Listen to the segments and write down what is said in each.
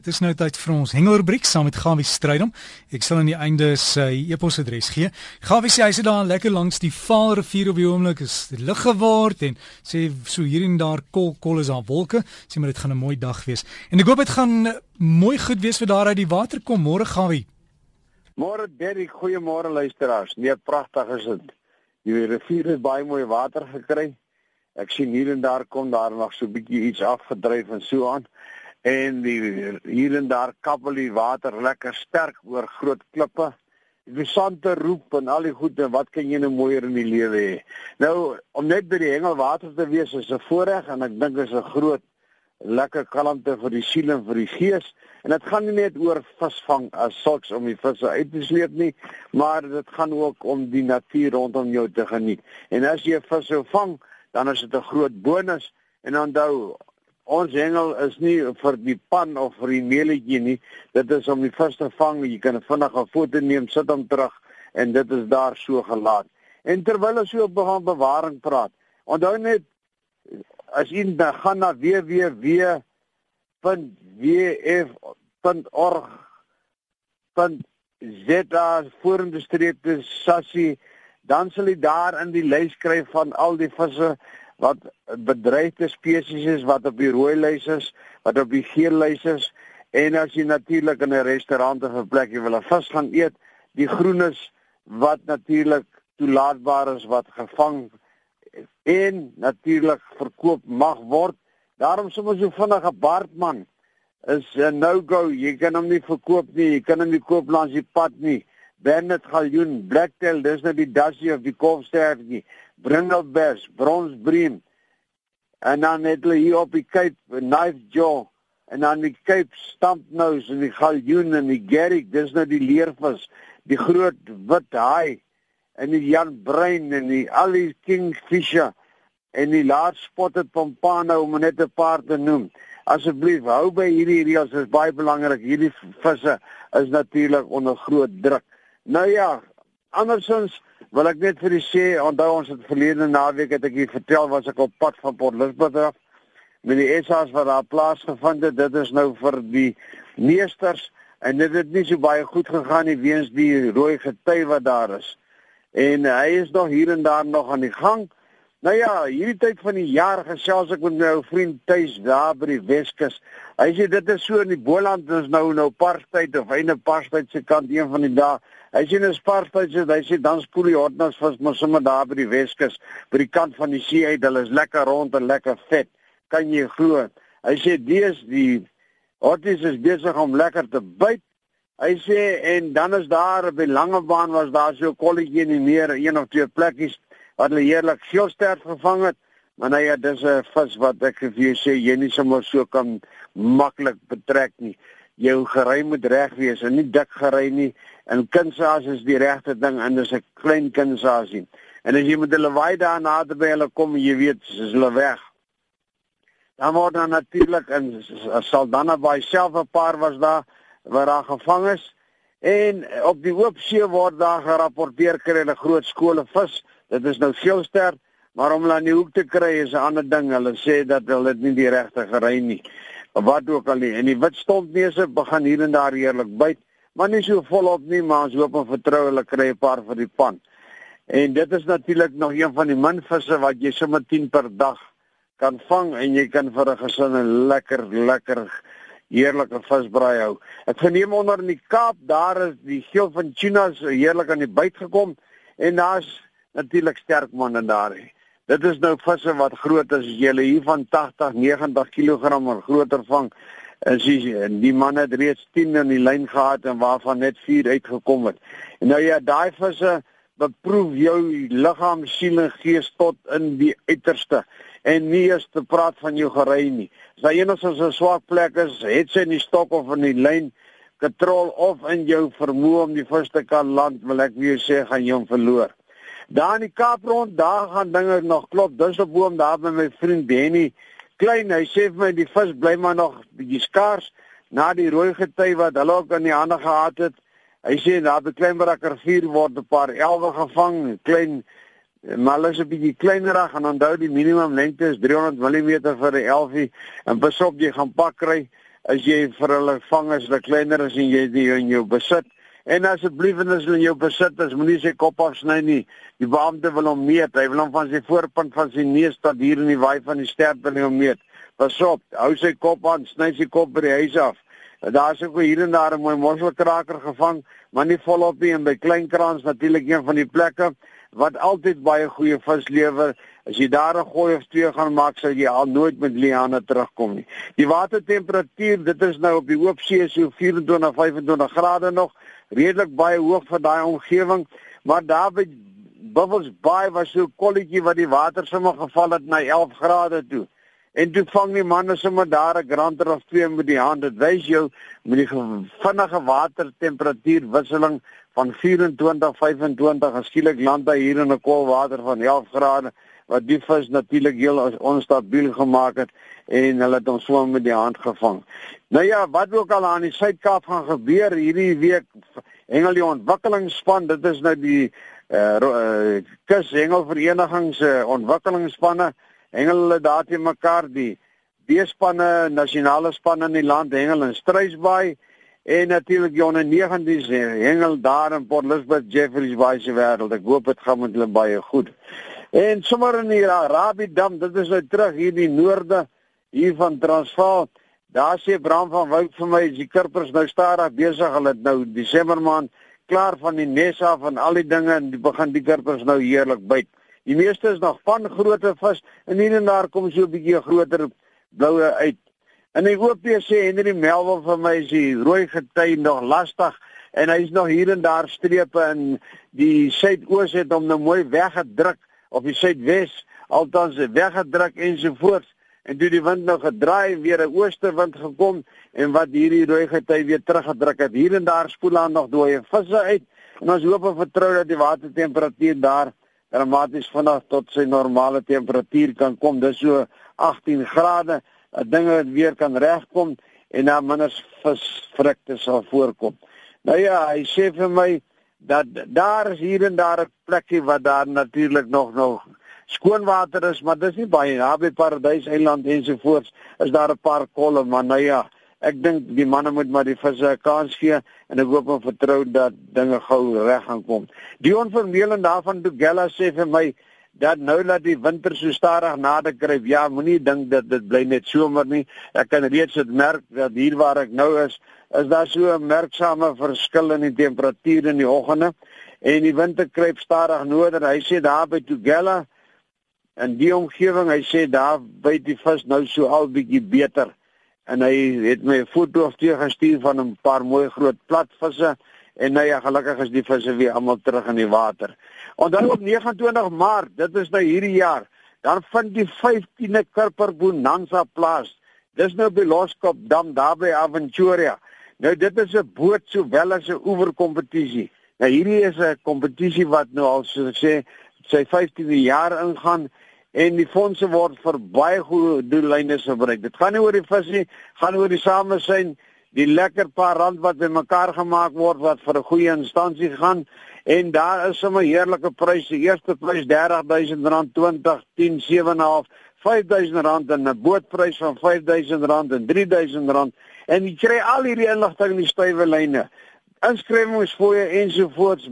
Dit is nou tyd vir ons hengelrubriek saam met Gawie Strydom. Ek sal aan die einde sy e-posadres gee. Gawie sê hy sit daar lekker langs die Vaalrivier op die oomblik is lig geword en sê so hier en daar kol kol is daar wolke. Sê maar dit gaan 'n mooi dag wees. En ek hoop dit gaan mooi goed wees vir daar uit die water kom môre Gawie. Môre Derrick, goeiemôre luisteraars. Nee, pragtig is dit. Die rivier het baie mooi water gekry. Ek sien hier en daar kom daar nog so 'n bietjie iets afgedryf en so aan en die hier en daar kabbel die water lekker sterk oor groot klippe. Die sande roep en al die goede, wat kan jy nou mooier in die lewe hê? Nou om net by die hengelwater te wees is 'n voorreg en ek dink is 'n groot lekker kalmte vir die siel en vir die gees. En dit gaan nie net oor visvang as sulks om die visse uit te sleep nie, maar dit gaan ook om die natuur rondom jou te geniet. En as jy visse vang, dan is dit 'n groot bonus. En onthou, ons hengel is nie vir die pan of vir die meeletjie nie. Dit is om die vis te vang. Jy kan 'n vinnige foto neem, sit hom terug en dit is daar so gelaat. En terwyl ons so begin bewaring praat, onthou net as jy dan gaan na www.wf.org.za vorentoe streep sassie dan sal jy daar in die lys kry van al die visse wat bedreigde spesies is wat op die rooi lys is, wat op die geel lys is en as jy natuurlik in 'n restaurant of 'n plek jy wil 'n vis gaan eet, die groenes wat natuurlik toelaatbaar is wat gevang en natuurlik verkoop mag word. Daarom sommer so vinnige baardman is 'n no-go. Jy kan hom nie verkoop nie, jy kan hom nie koop langs die pad nie. Bernard Galjoen, Blacktail, dis net die dassie of die kolfstertjie. Brindlebes, bronsbream. En dan het hulle hier op die Cape knife jaw en dan die Cape stampnose en die galjoen en die garrick, dis nou die leervis, die groot wit haai en die Jan Bruin en die al die kingfisher en die large spotted pompano om net 'n paar te noem. Asseblief hou by hierdie reëls, dit is baie belangrik. Hierdie visse is natuurlik onder groot druk. Nou ja, andersins wil ek net vir u sê, onthou ons het verlede naweek het ek u vertel was ek op pad van Port Elizabeth af met die SA's wat daar plaasgevind het. Dit is nou vir die meesters en dit het nie so baie goed gegaan nie weens die rooi gety wat daar is. En hy is nog hier en daar nog aan die gang. Nou ja, hierdie tyd van die jaar gesels ek met my ou vriend tuis daar by die Weskus. Hy sê dit is so in die Boland is nou nou parstyd of einde parstyd se kant een van die dae Hy sien 'n spartyd sê hy sê dan spoel die hotnas vis maar sommer daar by die Weskus by die kant van die see uit. Hulle is lekker rond en lekker vet. Kan jy glo? Hy sê dis die hotties is besig om lekker te byt. Hy sê en dan is daar op die lange baan was daar so 'n kolletjie in die meer, een of twee plekkies wat hulle heerlik geelstert gevang het. Maar nou ja, dis 'n vis wat ek vir jou sê jy nie sommer so kan maklik betrek nie jou gery moet reg wees en nie dik gery nie. En kindsaas is die regte ding en dis 'n klein kindsaasie. En as jy met hulle waai daar nader by hulle kom, jy weet, is hulle weg. Dan word dan natuurlik in Saldanha Bay self 'n paar was daar waar daar gevang is. En op die oop see word daar gerapporteer kry hulle groot skole vis. Dit is nou veelster, maar om hulle aan die hoek te kry is 'n ander ding. Hulle sê dat hulle dit nie die regte gery nie wat ook al nie. En die wit stompneuse begin hier en daar heerlik byt, maar nie so volop nie, maar ons hoop en vertrou hulle kry 'n paar vir die pan. En dit is natuurlik nog een van die min visse wat jy sommer 10 per dag kan vang en jy kan vir 'n gesin 'n lekker lekker heerlike visbraai hou. Ek verneem onder in die Kaap, daar is die geel van tunas heerlik aan die byt gekom en daar's natuurlik sterk manne daar. He. Dit is nou visse wat groot is, jy lê hier van 80, 90 kg of groter vang. En sies die man het reeds 10 in die lyn gehad en waarvan net 4 uitgekom het. En nou ja, daai visse beproef jou liggaam, siel en gees tot in die uiterste en nie eens te praat van jou gery nie. As daar enigsins 'n swak plek is, het sy in die stok of in die lyn kontrol of in jou vermoë om die vis te kan land, wil ek weer sê gaan jy hom verloor. Daar in die Kaap rond, daar gaan dinge nog klop. Dis op boom daar by my vriend Benny. Klein, hy sê vir my die vis bly maar nog bietjie skaars na die rooi gety wat hulle ook in die hande gehad het. Hy sê daar by Kleinbrakker 4 word 'n paar elwe gevang, klein maar hulle is 'n bietjie kleinerig en onthou die minimum lengte is 300 mm vir 'n elfie en besop jy gaan pak kry as jy vir hulle vang as hulle kleiner is en jy dit in jou besit. En asseblief en as hulle in jou besit is, moenie sy kop afsny nie. Die beampte wil hom meet. Hy wil hom van sy voorpunt van sy neus tot hier in die waai van die stert wil hom meet. Pas op, hou sy kop aan, sny sy kop by die huis af. Daar's ook hier en daar 'n mooi mosselkraker gevang, maar nie volop nie en by Kleinkrans natuurlik een van die plekke wat altyd baie goeie vis lewer. As jy daar 'n gooi of twee gaan maak, sal jy al nooit met liane terugkom nie. Die watertemperatuur, dit is nou op die oop see so 24, 25 grade nog, redelik baie hoog vir daai omgewing, maar daar by Buffalo Bay was so 'n kolletjie wat die water sommer geval het na 11 grade toe. En toe vang die manne sommer daar 'n granter of twee met die hand. Dit wys jou met die vinnige watertemperatuur wisseling van 24 25 skielik land hy hier in 'n koel water van 11 grade wat die vis natuurlik heel onstabiel gemaak het en hulle het hom swem met die hand gevang. Nou ja, wat ook al aan die Suid-Kaap gaan gebeur hierdie week hengel die ontwikkelingsspan, dit is nou die uh, uh kus hengelverenigings se uh, ontwikkelingsspanne hengel hulle daar te mekaar die B-spanne, nasionale spanne in die land hengel in Struisbaai en natuurlik Jonne 19 hengel daar in Port Elizabeth Jeffreys Bay se wêreld. Ek hoop dit gaan met hulle baie goed. En sommer in die Rabie Dam, dit is nou terug hier in die noorde hier van Transvaal. Daar sê Bram van Wyk vir my, die kurpers nou stadig besig. Hulle het nou Desember maand klaar van die nes af en al die dinge en die begin die kurpers nou heerlik byt. Die meeste is nog van groter vis en hier en daar kom so 'n bietjie groter bloue uit. En hy hoop jy sê Henry Melville vir my is die rooi gety nog lastig en hy's nog hier en daar strepe in die suidoos het hom nou mooi weggedruk of die suidwes altans weggedruk ensovoorts en toe die wind nou gedraai weer 'n oostewind gekom en wat hierdie rooi gety weer teruggedruk het. Hier en daar spoel aan nog dooie visse uit en ons hoop en vertrou dat die watertemperatuur daar dramaties vinnig tot sy normale temperatuur kan kom. Dis so 18 grade. Dat dinge weer kan regkom en dan minder visvrugte sal voorkom. Nou ja, hy sê vir my dat daar is hier en daar 'n plekkie wat daar natuurlik nog nog skoon water is, maar dis nie baie naby Paradys Eiland ensovoorts is daar 'n paar kolle, maar nou ja, ek dink die manne moet maar die visse 'n kans gee en ek hoop en vertrou dat dinge gou reg gaan kom. Dion Vermeulen daarvan Dugella sê vir my dat nou dat die winter so stadig nader kry, ja, moenie dink dat dit bly net somer nie. Ek kan reeds dit merk dat hier waar ek nou is, is daar so 'n merksame verskil in die temperatuur in die oggende en die winter kruip stadig nader. Hy sê daar by Tugella in die omgewing, hy sê daar by die vis nou so al bietjie beter en hy het my 'n foto twee gestuur van 'n paar mooi groot platvisse en nou ja gelukkig is die visse weer almal terug in die water. Onthou op 29 Maart, dit is nou hierdie jaar, dan vind die 15de Kurper Bonanza plaas. Dis nou by Loskop Dam daar by Aventuria. Nou dit is 'n boot sowel as 'n oeverkompetisie. Nou hierdie is 'n kompetisie wat nou al so sê sy 15de jaar ingaan en die fondse word vir baie goeie doeleinde gebruik. Dit gaan nie oor die vis nie, gaan oor die samesyn, die lekker paar rand wat bymekaar gemaak word wat vir 'n goeie instansie gaan en daar is sommer heerlike pryse. Die eerste prys R30000, 20, 10, 7.5, R5000 en 'n bootprys van R5000 en R3000 en jy kry al hierdie inligting in die stywe lyne. Inskrywingsfooie ensovoorts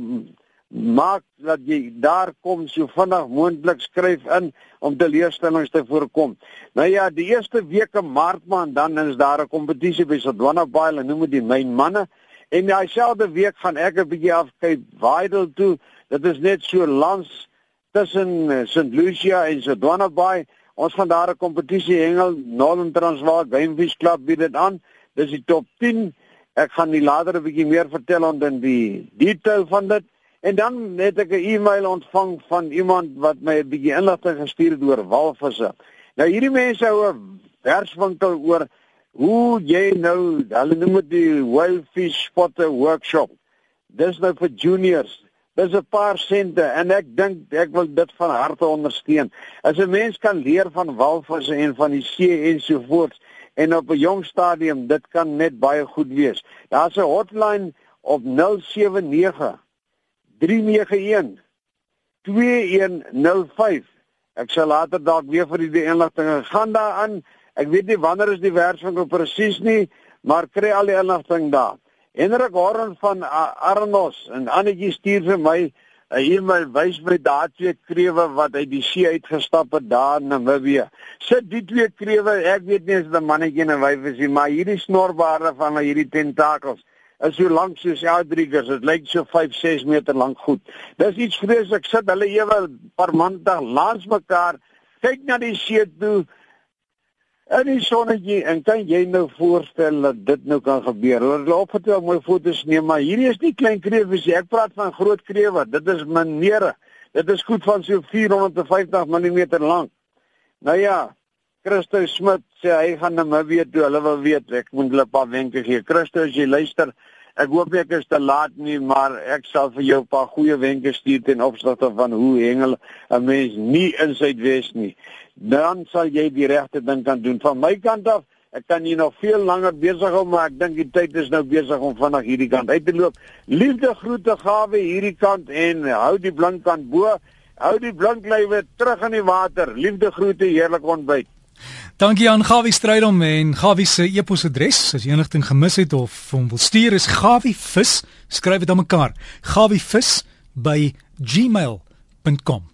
maak dat jy daar kom so vinnig moontlik skryf in om teleurstellings te voorkom. Nou ja, die eerste week in Maart maand dan is daar 'n kompetisie by Sodwana Bay, hulle noem dit die myn manne. En daai selfde week gaan ek 'n bietjie af kyk Waidel toe. Dit is net so langs tussen eh, St. Lucia en Sodwana Bay. Ons gaan daar 'n kompetisie hengel, Northern Transvaal Game Fish Club bied dit aan. Dis die top 10. Ek gaan nie later 'n bietjie meer vertel oor die detail van dit. En dan het ek 'n e-mail ontvang van iemand wat my 'n bietjie inligting gestuur het oor walvisse. Nou hierdie mense hou 'n verswinkel oor hoe jy nou, hulle noem dit die wild fish spotter workshop. Dis nou vir juniors. Dis 'n paar sente en ek dink ek wil dit van harte ondersteun. As 'n mens kan leer van walvisse en van die see en so voort en op 'n jong stadium, dit kan net baie goed wees. Daar's 'n hotline op 079 391 2105. Ek sal later dalk weer vir die inligting gaan daaraan. Ek weet nie wanneer is die werkswinkel presies nie, maar kry al die inligting daar. Henrik Horn van Arnos en Annetjie stuur vir my 'n e-mail wys my daar twee krewe wat uit die see uitgestap het daar in Namibië. Sit die twee krewe, ek weet nie as dit 'n mannetjie en 'n wyf is nie, maar hierdie snorbaarde van hierdie tentakels is so lank soos outriggers. Dit lyk so 5, 6 meter lank goed. Dis iets vreeslik. Sit hulle ewe paar maande langs mekaar, kyk na die see toe En die sonnetjie, en kan jy nou voorstel dat dit nou kan gebeur? Hulle het wel mooi foto's neem, maar hierdie is nie klein kreefies nie. Ek praat van groot kreewe. Dit is menere. Dit is goed van so 450 mm lank. Nou ja, Christo Smit sê hy gaan Namibië toe. Hulle wil weet, ek moet hulle 'n paar wenke gee. Christo, as jy luister, ek hoop ek is te laat nie, maar ek sal vir jou 'n paar goeie wenke stuur ten opsigte van hoe hengel 'n mens nie in Suidwes nie dan sal jy die regte ding kan doen. Van my kant af, ek kan hier nog veel langer besig hou, maar ek dink die tyd is nou besig om vinnig hierdie kant uit te loop. Liefde groete gawe hierdie kant en hou die blink kant bo. Hou die blink lywe terug in die water. Liefde groete, heerlik ontbyt. Dankie aan Gawie Strydom en Gawie se e-posadres. As jy enigting gemis het of hom wil stuur is gawievis skryf dit aan mekaar. Gawievis by gmail.com